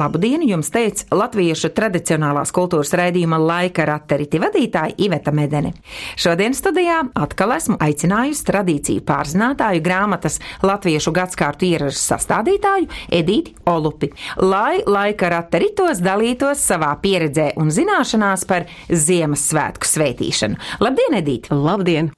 Labu dienu jums teica latviešu tradicionālās kultūras raidījuma laika rateriti vadītāja Iveta Medene. Šodien studijā atkal esmu aicinājusi tradīciju pārzinātāju grāmatas latviešu gadskārtu ieražas sastādītāju Edīti Olupi, lai laika rateritos dalītos savā pieredzē un zināšanās par Ziemassvētku svētīšanu. Labdien, Edīti! Labdien!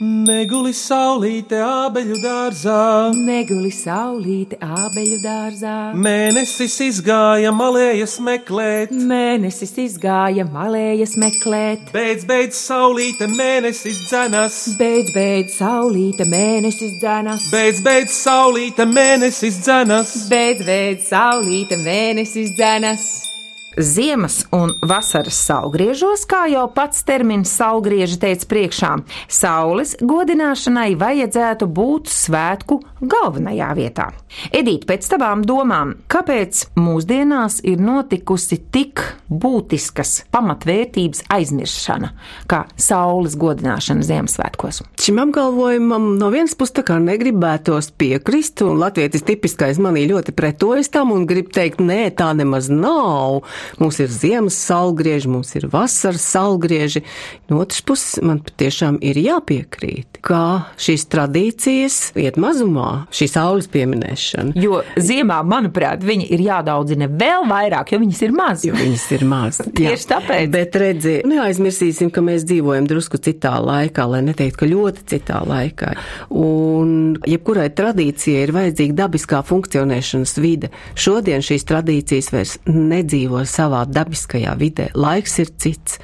Neguli saulīte ābeļu dārzā, Neguli saulīte ābeļu dārzā. mēnesis izgāja malējas meklēt. Mēnesis izgāja malējas meklēt. Beidz, beidz, saulīte, mēnesis dzenas. Beidz, beidz, saulīte, mēnesis dzenas. Beidz, beidz, saulīte, mēnesis dzenas. Beidz, beidz, saulīte, mēnesis dzenas. Ziemas un vasaras saulgriežos, kā jau pats termins saulgrieži teica priekšā, saules godināšanai vajadzētu būt svētku galvenajā vietā. Edīt, pēc tavām domām, kāpēc mūsdienās ir notikusi tik būtiskas pamatvērtības aizmiršana, kā saules godināšana Ziemassvētkos? Šim apgalvojumam no vienas puses tā kā negribētos piekrist, un latvietis tipiskais manī ļoti pretojas tam un grib teikt, nē, tā nemaz nav. Mums ir ziemas saulgrieži, mums ir vasaras saulgrieži. No otras puses, man patiešām ir jāpiekrīt, ka šīs tradīcijas iet mazumā, šī saules pieminēšana. Jo ziemā, manuprāt, viņi ir jādaudzina vēl vairāk, jo viņas ir mazas. Jo viņas ir mazas. Tieši tāpēc. Bet redzi, neaizmirsīsim, ka mēs dzīvojam drusku citā laikā, lai neteiktu, ka ļoti citā laikā. Un jebkurai tradīcijai ir vajadzīga dabiskā funkcionēšanas vide. Šodien šīs tradīcijas vairs nedzīvo savā dabiskajā vidē. Laiks ir cits,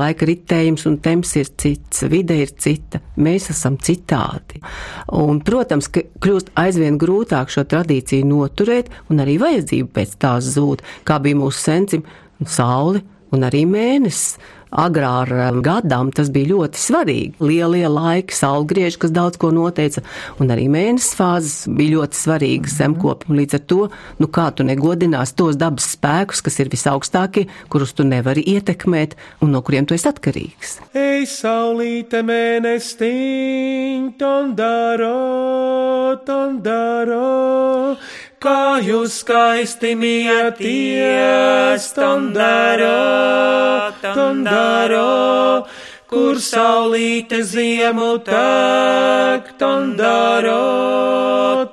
laika ritējums un temps ir cits, vide ir cita, mēs esam citādi. Un, protams, ka kļūst aizvien grūtāk šo tradīciju noturēt, un arī vajadzība pēc tās zūd, kā bija mūsu sencim, sauli un arī mēnesis. Agrā ar um, gadām tas bija ļoti svarīgi. Lielie laiki, saulgrieži, kas daudz ko noteica, un arī mēnesis fāzes bija ļoti svarīgas zemkopim. Līdz ar to, nu kā tu negodinās tos dabas spēkus, kas ir visaugstākie, kurus tu nevari ietekmēt un no kuriem tu esi atkarīgs. Ej, saulīte, mēnestiņ, tondaro, tondaro. Kā jūs skaisti mieties, tondaro, tondaro. Kur saulīte ziemu tek, tondaro,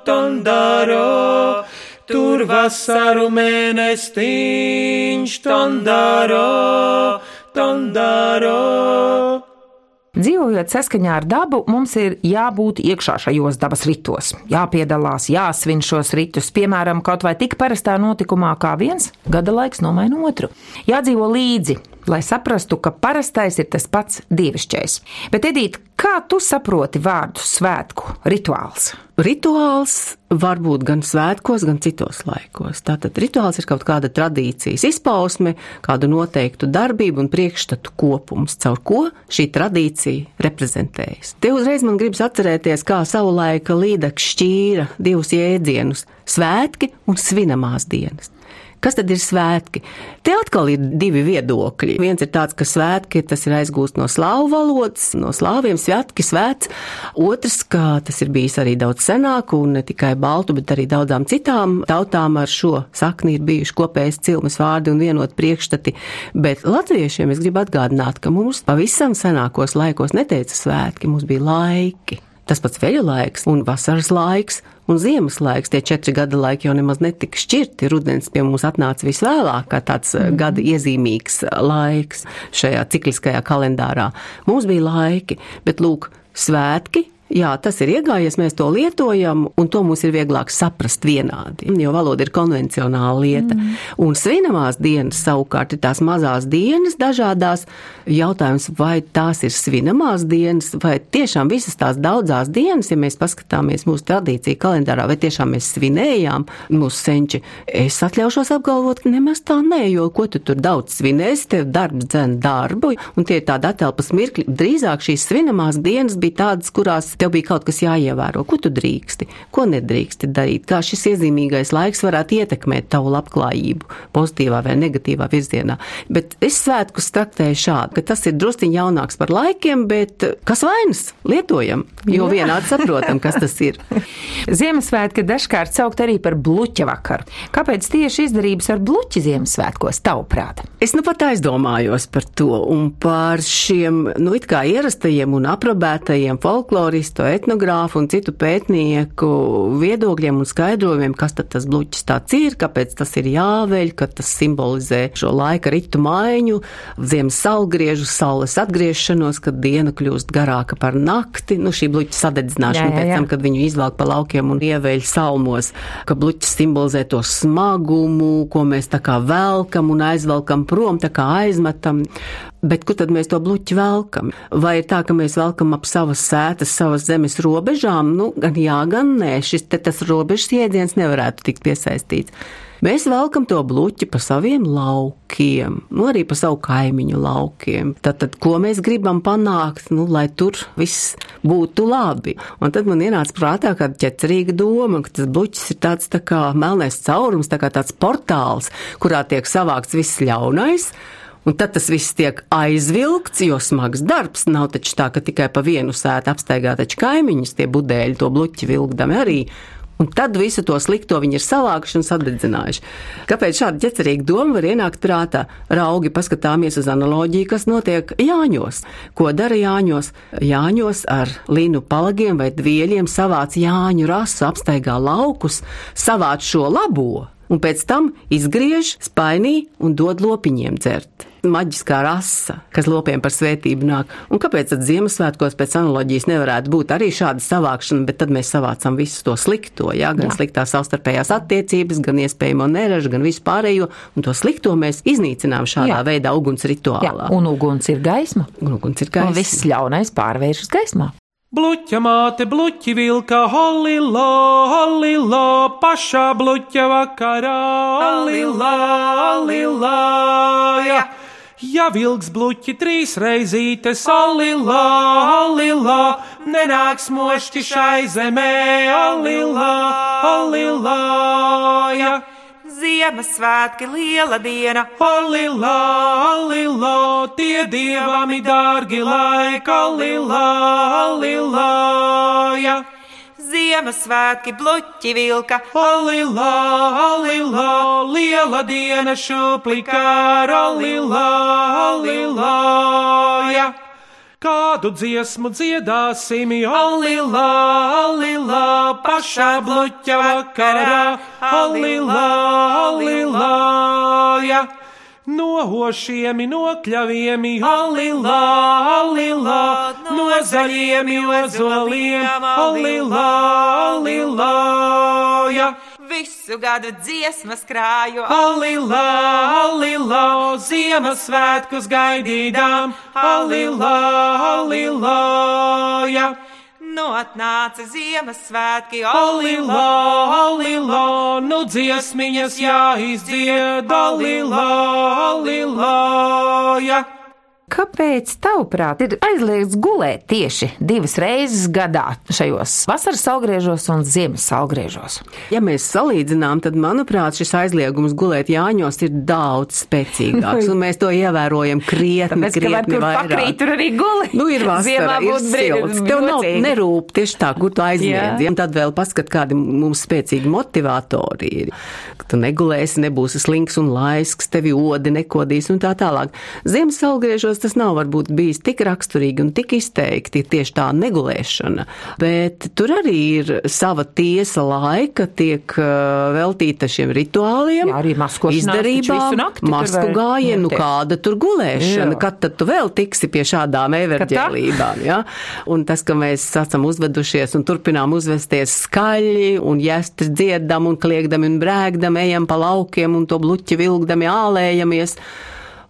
tondaro. Tur vasaru mēnestiņš, tondaro, tondaro. Dzīvojot saskaņā ar dabu, mums ir jābūt iekšā šajos dabas ritos, jāpiedalās, jāsvin šos ritus, piemēram, kaut vai tik parastā notikumā kā viens gada laiks nomaina otru. Jādzīvo līdzi, lai saprastu, ka parastais ir tas pats dievišķais. Bet, Edīt, kā tu saproti vārdu svētku rituāls? Rituāls var būt gan svētkos, gan citos laikos. Tātad rituāls ir kaut kāda tradīcijas izpausme, kādu noteiktu darbību un priekšstatu kopums, caur ko šī tradīcija reprezentējas. Te uzreiz man gribas atcerēties, kā savulaika līdaks šķīra divus jēdzienus - svētki un svinamās dienas. Kas tad ir svētki? Te atkal ir divi viedokļi. Viens ir tāds, ka svētki tas ir aizgūst no slāvu valodas, no slāviem svētki, svēts. Otrs, ka tas ir bijis arī daudz senāk un ne tikai baltu, bet arī daudzām citām tautām ar šo sakni ir bijuši kopējas cilmes vārdi un vienot priekšstati. Bet latviešiem es gribu atgādināt, ka mums pavisam senākos laikos neteica svētki, mums bija laiki. Tas pats veļu laiks un vasaras laiks un ziemas laiks. Tie četri gada laiki jau nemaz netika šķirti. Rudens pie mums atnāca visvēlāk, kā tāds mm. gada iezīmīgs laiks šajā cikliskajā kalendārā. Mums bija laiki, bet lūk, svētki. Jā, tas ir iegājies, mēs to lietojam, un to mums ir vieglāk saprast vienādi, jo valoda ir konvencionāla lieta. Mm. Un svinamās dienas savukārt ir tās mazās dienas, dažādās. Jautājums, vai tās ir svinamās dienas, vai tiešām visas tās daudzās dienas, ja mēs paskatāmies mūsu tradīciju kalendārā, vai tiešām mēs svinējām mūsu senči. Es atļaušos apgalvot, ka nemaz tā nē, jo ko tu tur daudz svinēsi, tev darbs dzen darbu, un tie ir tādi atelpas mirkļi. Drīzāk šīs svinamās dienas bija tādas, kurās Tev bija kaut kas jāievēro, ko tu drīksti, ko nedrīksti darīt, kā šis iezīmīgais laiks varētu ietekmēt tavu labklājību pozitīvā vai negatīvā virzienā. Bet es svētkus traktēju šādi, ka tas ir drusciņ jaunāks par laikiem, bet kas vainas? Lietojam, jo Jā. vienādi saprotam, kas tas ir. Ziemassvētki dažkārt saukt arī par bluķa vakaru. Kāpēc tieši izdarības ar bluķi Ziemassvētkos tavuprāt? Es nu pat aizdomājos par to un par šiem, nu, it kā ierastajiem un aprobētajiem folkloristu, etnogrāfu un citu pētnieku viedokļiem un skaidrojumiem, kas tad tas bluķis tāds ir, kāpēc tas ir jāveļ, ka tas simbolizē šo laika ritu maiņu, ziemas salgriežu, saules atgriešanos, kad diena kļūst garāka par nakti, nu, šī bluķa sadedzināšana jā, jā, jā. pēc tam, kad viņu izvelk pa laukiem un ieveļ salmos, ka bluķis simbolizē to smagumu, ko mēs tā kā velkam un aizvelkam prom, tā kā aizmetam. Bet kur tad mēs to bluķi velkam? Vai ir tā, ka mēs velkam ap savas sētas, savas zemes robežām? Nu, gan jā, gan nē, šis te tas robežas jēdziens nevarētu tikt piesaistīts. Mēs velkam to bluķi pa saviem laukiem, nu arī pa savu kaimiņu laukiem. Tātad, ko mēs gribam panākt, nu, lai tur viss būtu labi. Un tad man ienāca prātā kāda ķecerīga doma, ka tas bluķis ir tāds tā kā melnais caurums, tā kā tāds portāls, kurā tiek savākts viss ļaunais. Un tad tas viss tiek aizvilkts, jo smags darbs nav taču tā, ka tikai pa vienu sētu apsteigā taču kaimiņus tie budēļi to bluķi vilkdami arī. Un tad visu to slikto viņi ir savākuši un sadedzinājuši. Kāpēc šāda ķecerīga doma var ienākt prātā? Raugi paskatāmies uz analoģiju, kas notiek Jāņos. Ko dara Jāņos? Jāņos ar līnu palagiem vai dvieļiem savāc Jāņu rasu, apstaigā laukus, savāc šo labo un pēc tam izgriež spainī un dod lopiņiem dzert. Maģiskā rasa, kas lopiem par svētību nāk. Un kāpēc tad Ziemassvētkos pēc analoģijas nevarētu būt arī šāda savākšana, bet tad mēs savācam visu to slikto, jā, gan jā. sliktās savstarpējās attiecības, gan iespējamo neražu, gan visu pārējo, un to slikto mēs iznīcinām šādā jā. veidā uguns rituālā. Jā, un uguns ir gaisma. Un uguns ir gaisma. Un viss ļaunais pārvēršas gaismā. Bluķa māte, bluķi vilka, holilo, holilo, pašā bluķa vakarā, holilo, holilo, ja. Ja vilks bluķi trīs reizītes, holilo, holilo, nenāks mošķi šai zemē, holilo, holilo, ja. Ziemassvētki liela diena, Olilā, olilā, tie dievami dārgi laika, olilā, olilā, ja. Ziemassvētki bluķi vilka, olilā, olilā, liela diena šuplikā, olilā, olilā, ja. Kādu dziesmu dziedāsim, alilā, alilā, pašā bluķa vakarā, alilā, alilā, ja. No hošiem, no kļaviem, alilā, alilā, no zaļiem, ozoliem, alilā, alilā, ja visu gadu dziesmas krāju. Alilā, alilā, Ziemassvētkus gaidīdām, alilā, alilā, ja. Nu atnāca Ziemassvētki, alilā, alilā, nu dziesmiņas jāizdzied, alilā, alilā, ja. Kāpēc, tavuprāt, ir aizliegts gulēt tieši divas reizes gadā šajos vasaras augriežos un ziemas augriežos? Ja mēs salīdzinām, tad, manuprāt, šis aizliegums gulēt Jāņos ir daudz spēcīgāks, un mēs to ievērojam krietni, Tāpēc, krietni vairāk. Pakrīt, tur arī guli. Nu, ir vasara, ir silts. Tev nav nerūp tieši tā, kur tu aizliedz. Ja? Tad vēl paskat, kādi mums spēcīgi motivatori ir. Tu negulēsi, nebūsi slinks un laisks, tevi odi nekodīs un tā tālāk. Ziemas augriežos tas nav varbūt bijis tik raksturīgi un tik izteikti tieši tā negulēšana, bet tur arī ir sava tiesa laika, tiek uh, veltīta šiem rituāliem, Jā, arī izdarībām, masku gājienu, nu kāda tur gulēšana, Jā. kad tad tu vēl tiksi pie šādām everģēlībām, ja? Un tas, ka mēs esam uzvedušies un turpinām uzvesties skaļi un jēstri dziedam un kliegdam un brēgdam, ejam pa laukiem un to bluķi vilkdami ālējamies.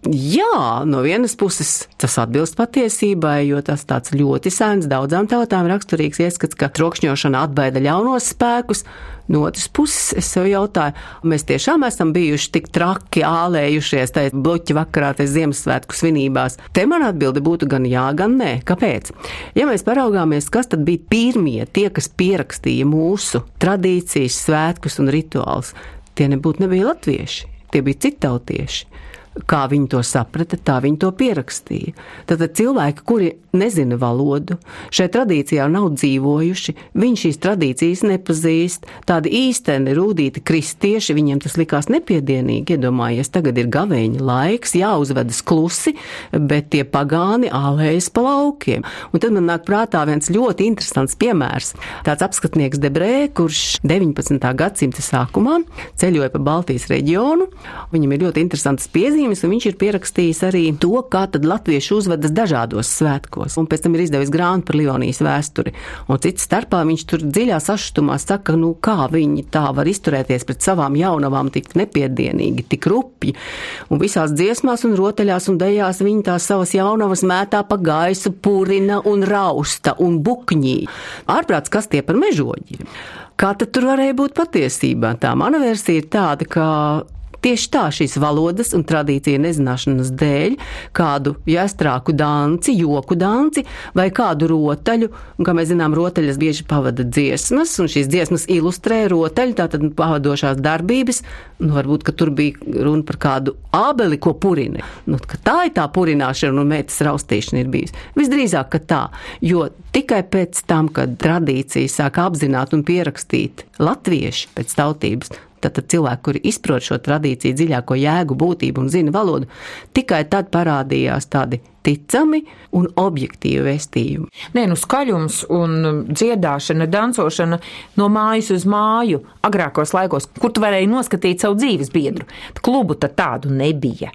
Jā, no vienas puses tas atbilst patiesībai, jo tas tāds ļoti sens daudzām tautām raksturīgs ieskats, ka trokšņošana atbaida ļaunos spēkus. No otras puses, es sev jautāju, mēs tiešām esam bijuši tik traki ālējušies tajā bloķa vakarā, tajā Ziemassvētku svinībās. Te man atbilde būtu gan jā, gan nē. Kāpēc? Ja mēs paraugāmies, kas tad bija pirmie, tie, kas pierakstīja mūsu tradīcijas, svētkus un rituālus, tie nebūtu nebija latvieši, tie bija citautieši kā viņi to saprata, tā viņi to pierakstīja. Tad cilvēki, kuri nezina valodu, šai tradīcijā nav dzīvojuši, viņi šīs tradīcijas nepazīst, tādi īsteni rūtīti kristieši, viņiem tas likās nepiedienīgi. Iedomājies, tagad ir gavēņa laiks, jāuzvedas klusi, bet tie pagāni ālējas pa laukiem. Un tad man nāk prātā viens ļoti interesants piemērs. Tāds apskatnieks Debrē, kurš 19. gadsimta sākumā ceļoja pa Baltijas reģionu, viņam ir ļoti interesants piezīmes, un viņš ir pierakstījis arī to, kā tad latvieši uzvedas dažādos svētkos un pēc tam ir izdevis grāmatu par Livonijas vēsturi. Un cits starpā viņš tur dziļā sašutumā saka, nu kā viņi tā var izturēties pret savām jaunavām tik nepiedienīgi, tik rupji. Un visās dziesmās un rotaļās un dejās viņi tās savas jaunavas mētā pa gaisu, purina un rausta un bukņī. Ārprāts, kas tie par mežoģi? Kā tad tur varēja būt patiesībā? Tā mana versija ir tāda, ka Tieši tā šīs valodas un tradīcija nezināšanas dēļ kādu jāstrāku danci, joku danci vai kādu rotaļu, un, kā mēs zinām, rotaļas bieži pavada dziesmas, un šīs dziesmas ilustrē rotaļu, tātad pavadošās darbības, nu, varbūt, ka tur bija runa par kādu ābeli, ko purina. Nu, tā ir tā purināšana un meitas raustīšana ir bijusi. Visdrīzāk, ka tā, jo tikai pēc tam, kad tradīcija sāk apzināt un pierakstīt latvieši pēc tautības, Tātad cilvēki, kuri izprot šo tradīciju dziļāko jēgu, būtību un zina valodu, tikai tad parādījās tādi ticami un objektīvi vēstījumi. Nē, nu skaļums un dziedāšana, dancošana no mājas uz māju agrākos laikos, kur tu varēji noskatīt savu dzīves biedru. Klubu tad tādu nebija.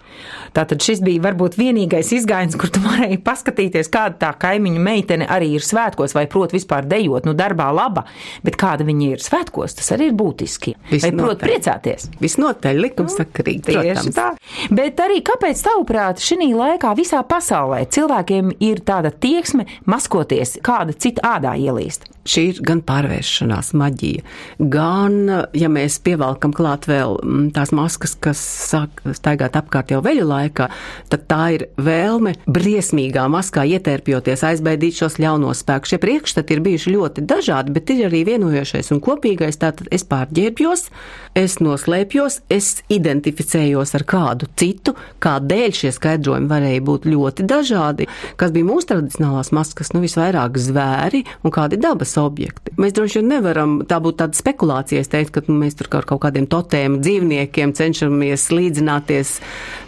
Tātad šis bija varbūt vienīgais izgājiens, kur tu varēji paskatīties, kāda tā kaimiņu meitene arī ir svētkos vai prot vispār dejot, nu darbā laba, bet kāda viņa ir svētkos, tas arī ir būtiski. Visnotaļ. Vai prot priecāties? Visnotaļ likumsakarīgi, nu, protams. Tā. Bet arī kāpēc tavuprāt šī laikā visā pasaulē pasaulē cilvēkiem ir tāda tieksme maskoties, kāda cita ādā ielīst. Šī ir gan pārvēršanās maģija, gan, ja mēs pievelkam klāt vēl mm, tās maskas, kas sāk staigāt apkārt jau veļu laikā, tad tā ir vēlme briesmīgā maskā ietērpjoties aizbaidīt šos ļaunos spēkus. Šie priekšstati ir bijuši ļoti dažādi, bet ir arī vienojošais un kopīgais. Tātad es pārģērbjos, es noslēpjos, es identificējos ar kādu citu, kādēļ šie skaidrojumi varēja būt ļoti dažādi, kas bija mūsu tradicionālās maskas, nu visvairāk zvēri un kādi dabas objekti. Mēs droši vien nevaram, tā būtu tāda spekulācija, es teiktu, ka nu, mēs tur kaut kādiem totēm dzīvniekiem cenšamies līdzināties,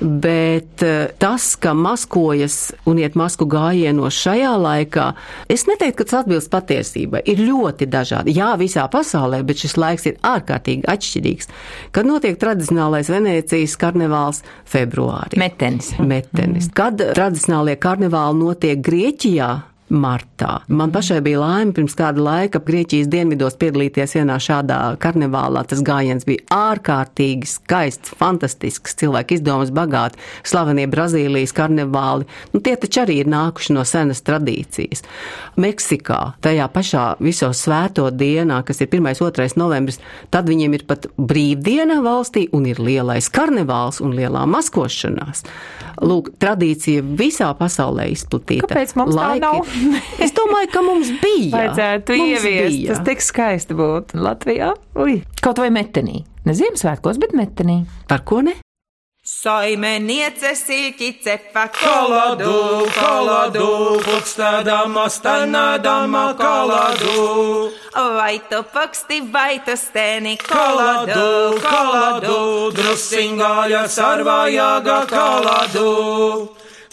bet eh, tas, ka maskojas un iet masku gājienos šajā laikā, es neteiktu, ka tas atbilst patiesībai. Ir ļoti dažādi. Jā, visā pasaulē, bet šis laiks ir ārkārtīgi atšķirīgs. Kad notiek tradicionālais Venēcijas karnevāls februārī. Metenis. Metenis. Kad tradicionālie karnevāli notiek Grieķijā, martā. Man pašai bija laime pirms kāda laika Grieķijas dienvidos piedalīties vienā šādā karnevālā. Tas gājiens bija ārkārtīgi skaists, fantastisks, cilvēku izdomas bagāti, slavenie Brazīlijas karnevāli. Nu, tie taču arī ir nākuši no senas tradīcijas. Meksikā, tajā pašā visos svēto dienā, kas ir 1. 2. novembris, tad viņiem ir pat brīvdiena valstī un ir lielais karnevāls un lielā maskošanās. Lūk, tradīcija visā pasaulē izplatīta. Kāpēc mums Laiki, tā nav? es domāju, ka mums bija. Vajadzētu mums ieviest. Bija. Tas tik skaisti būtu Latvijā. Ui. Kaut vai metenī. Ne Ziemassvētkos, bet metenī. Par ko ne? Saimeniece silķi cepa koladu, koladu, pukstādama, stanādama koladu. Vai tu paksti, vai tu stēni koladu, koladu, drusingāļa sarvājāga koladu.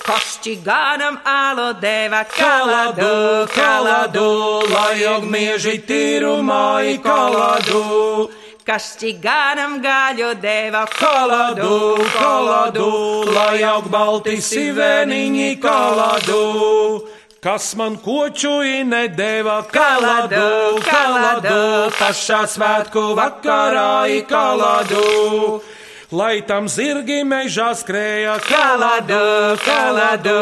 Košķigānam alo deva kaladu, kaladu, lai ogmieži tīrumai kaladu. Kašķigānam gaļu deva kaladu, kaladu, lai aug balti siveniņi kaladu. Kas man kočuji nedēva kaladu, kaladu, pašā svētku vakarā i kaladu. Lai tam zirgi mežā skrēja Kaladu, kaladu,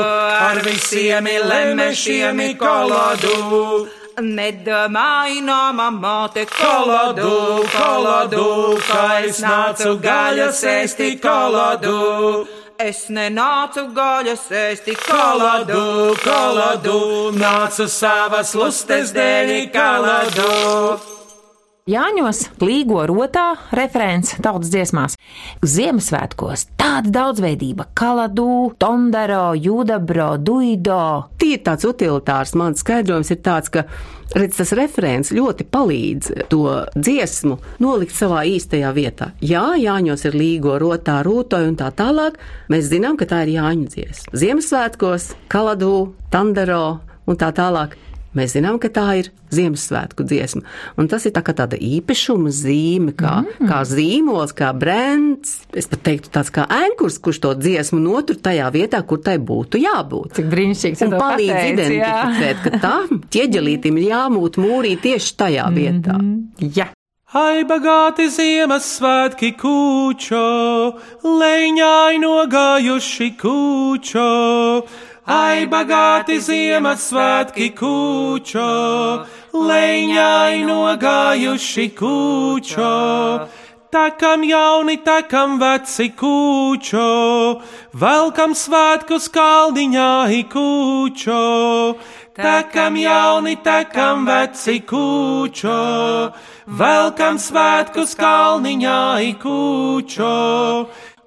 ar visiem lemešiem kaladu. Nedomāju no mamāte Kaladu, kaladu, kā es nācu gaļas ēsti kaladu. Es nenācu gaļas ēsti Kaladu, kaladu, nācu savas lustes dēļ kaladu. Jāņos, līgo rotā, referents tautas dziesmās. Ziemassvētkos tāda daudzveidība - kaladu, tondaro, judabro, duido. Tīri tāds utilitārs mans skaidrojums ir tāds, ka redz, tas referents ļoti palīdz to dziesmu nolikt savā īstajā vietā. Jā, Jāņos ir līgo rotā, rūtoja un tā tālāk. Mēs zinām, ka tā ir Jāņu dziesma. Ziemassvētkos, kaladu, tandaro un tā tālāk. Mēs zinām, ka tā ir Ziemassvētku dziesma. Un tas ir tā tāda īpašuma zīme, kā, mm. kā zīmols, kā brands. Es pat teiktu, tāds kā ankurs, kurš to dziesmu notur tajā vietā, kur tai būtu jābūt. Cik tu to palīdz pateici, identificēt, ka tam ķieģelītim ir jāmūt mūrī tieši tajā vietā. Jā. Ai, bagāti Ziemassvētki kūčo, leņķai nogājuši kūčo. Ai, bagāti Ziemassvētki kūčo, leņķai nogājuši kūčo. Takam jauni, takam veci kūčo, velkam svētkus kaldiņā kūčo. Takam jauni, takam veci kūčo, velkam svētkus kalniņā kūčo.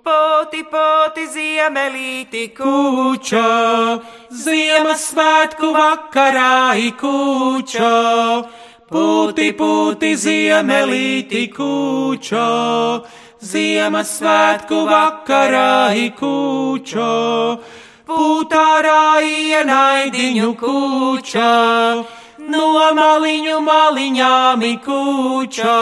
Poti, poti, ziemelīti, Kūčo, Ziemassvētku vakarā kūčo, pūti, pūti, ziemelīti kūčo, Ziemassvētku vakarā kūčo, pūtārā ienaidiņu kūčo, no maliņu maliņām kūčo,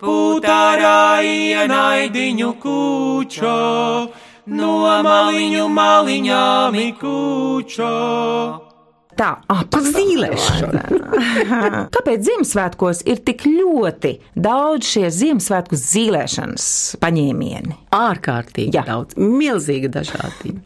pūtārā ienaidiņu kūčo, no maliņu maliņām kūčo. Tā, par zīlēšanu. Kāpēc Ziemassvētkos ir tik ļoti daudz šie Ziemassvētku zīlēšanas paņēmieni? Ārkārtīgi Jā. Jā. daudz, milzīga dažādība.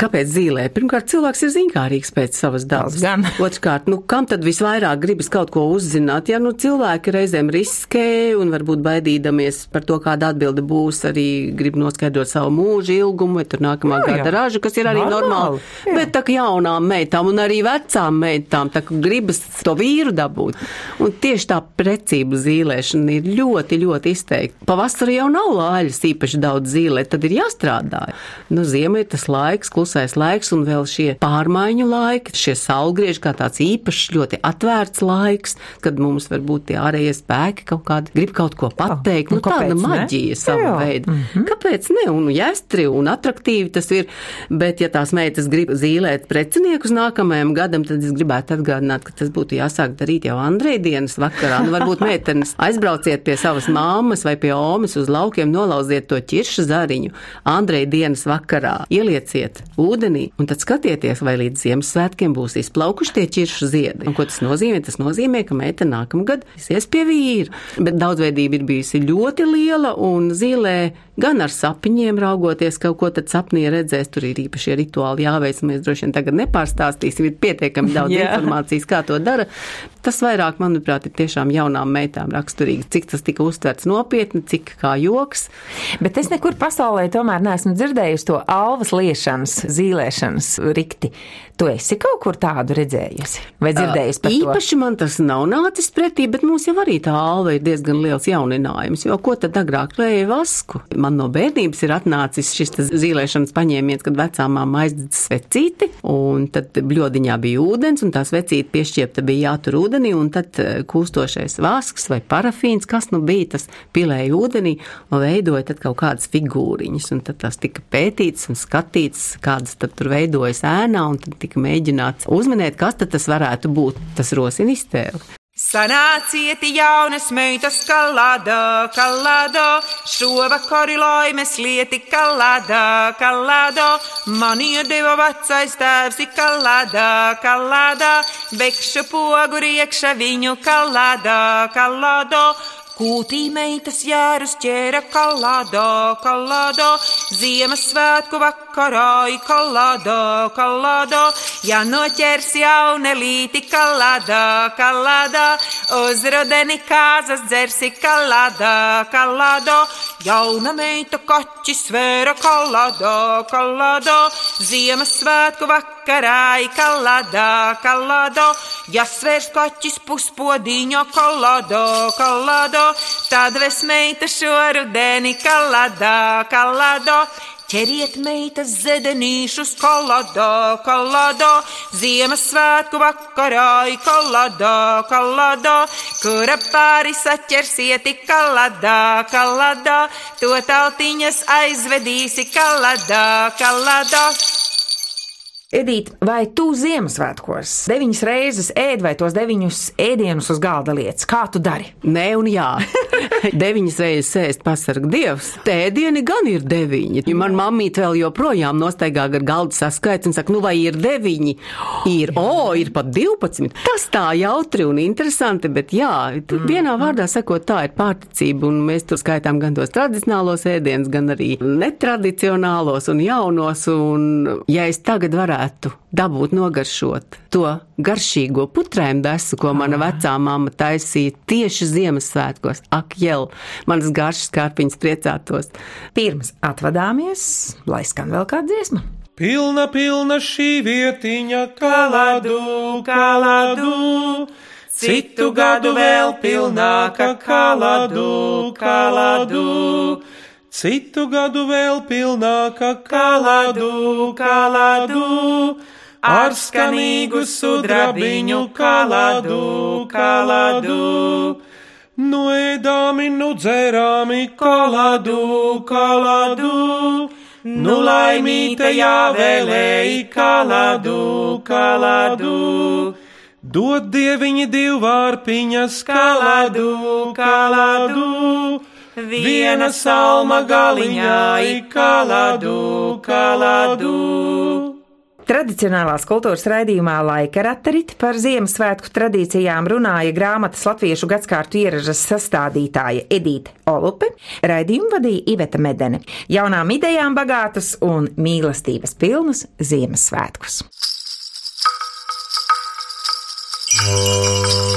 Kāpēc zīmē? Pirmkārt, cilvēks ir zinkārīgs pēc savas dabas. Otrkārt, nu, kam tad visvairāk gribas kaut ko uzzināt? Ja nu, cilvēki reizēm riskē un varbūt baidīdamies par to, kāda atbilde būs, arī grib noskaidrot savu mūža ilgumu, vai tur nākamā Jā, jā. gada ražu, kas ir arī Normāli, normāli. jā. Bet tā kā jaunām meitām un arī vecām meitām, tā kā gribas to vīru dabūt. Un tieši tā precība zīlēšana ir ļoti, ļoti izteikta. Pavasarī jau nav lāļas īpaši daudz zīlē, tad ir jāstrādā. Nu, ziema ir tas laiks, klusais laiks, un vēl šie pārmaiņu laiki, šie saulgrieži kā tāds īpašs, ļoti atvērts laiks, kad mums varbūt tie ārējie spēki kaut kādi grib kaut ko pateikt. nu Nu, tāda kāpēc ne? maģija sava Jā. veida. Mm -hmm. Kāpēc ne? Un jāstri un attraktīvi tas ir. Bet, ja tās meitas grib zīlēt preciniekus nākamajam gadam, tad es gribētu atgādināt, ka tas būtu jāsāk darīt jau Andrei dienas vakarā. Nu, varbūt meitenes aizbrauciet pie savas māmas vai pie omas uz laukiem, nolauziet to ķiršu zariņu Andrei dienas vakarā, ielieciet ūdenī un tad skatieties, vai līdz Ziemassvētkiem būs izplaukuši tie ķiršu ziedi. Un ko tas nozīmē? Tas nozīmē, ka meitene nākamgad ies pie vīra. Bet daudzveidība ir bijusi ļoti liela un zīlē gan ar sapņiem raugoties kaut ko tad sapnī redzēs, tur ir īpašie rituāli jāveic, mēs droši vien tagad nepārstāstīsim, ir pietiekami daudz Jā. informācijas, kā to dara. Tas vairāk, manuprāt, ir tiešām jaunām meitām raksturīgi, cik tas tika uztverts nopietni, cik kā joks. Bet es nekur pasaulē tomēr neesmu dzirdējusi to alvas liešanas, zīlēšanas rikti. Tu esi kaut kur tādu redzējusi vai dzirdējusi par to? Īpaši man tas nav nācis pretī, bet mums jau arī tā alva ir diezgan liels jauninājums, jo ko tad agrāk lēja vasku? Man no bērnības ir atnācis šis zīlēšanas paņēmiens, kad vecām māma aizdedz svecīti, un tad bļodiņā bija ūdens, un tā svecīte piešķiepta bija jātur ūdenī, un tad kūstošais vasks vai parafīns, kas nu bija, tas pilēja ūdenī un veidoja tad kaut kādas figūriņas, un tad tas tika pētīts un skatīts, kādas tad tur veidojas ēnā, un tad tika mēģināts uzminēt, kas tad tas varētu būt. Tas rosina iztēli. Sanāciet jaunas meitas kalādā, kalādā, šovakar laimes lieti kalādā, kalādā, man iedeva vecais tēvs kalādā, kalādā, bekšu pogu riekša viņu kalādā, kalādā, Kūtī meitas jērus ķēra kalādo, kalādo, Ziemassvētku vakarā i kalādo, kalādo, ja noķers jaunelīti kalādo, kalādo, uz rudeni kāzas dzersi kalādo, kalādo, jauna meita kaķi svēra kalādo, kalādo, Ziemassvētku vakarā i kalādo, kalādo, ja svērs kaķis puspodiņa kalādo, kalādo tad vesmeita šo rudeni kalado, kalado. Ķeriet meitas zedenīšus kalado, kalado, Ziemassvētku vakarā kalado, kalado, kura pāri saķersieti kalado, kalado, to tautiņas aizvedīsi kalado, kalado. Edīt, vai tu Ziemassvētkos deviņas reizes ēd vai tos deviņus ēdienus uz galda lietas? Kā tu dari? Nē, un jā. Deviņas reizes ēst pasarg dievs. Tēdieni gan ir deviņi. Ja man mammīte vēl joprojām nostaigā ar galdu saskaits un saka, nu vai ir deviņi? Ir, o, oh, ir pat divpadsmit. Tas tā jautri un interesanti, bet jā, vienā vārdā sakot, tā ir pārticība, un mēs tur skaitām gan tos tradicionālos ēdienus, gan arī netradicionālos un jaunos, un ja es tagad varētu varētu dabūt nogaršot to garšīgo putrēm desu, ko mana vecā mamma taisīja tieši Ziemassvētkos. Ak, jau manas garšas kārpiņas priecātos. Pirms atvadāmies, lai skan vēl kāda dziesma. Pilna, pilna šī vietiņa, kaladu, kaladu, citu gadu vēl pilnāka, kaladu, kaladu. Citu gadu vēl pilnāka kaladu, kaladu, ar skanīgu sudrabiņu kaladu, kaladu. Nu ēdāmi, nu dzērāmi kaladu, kaladu, nu laimīte jāvēlēji kaladu, kaladu. Dod dieviņi divvārpiņas kaladu, kaladu. Viena salma galiņā, kaladu, kaladu. Tradicionālās kultūras raidījumā Laika ratarit par Ziemassvētku tradīcijām runāja grāmatas latviešu gadskārtu ieražas sastādītāja Edīte Olupe, raidījumu vadīja Iveta Medene. Jaunām idejām bagātus un mīlestības pilnus Ziemassvētkus. Oh.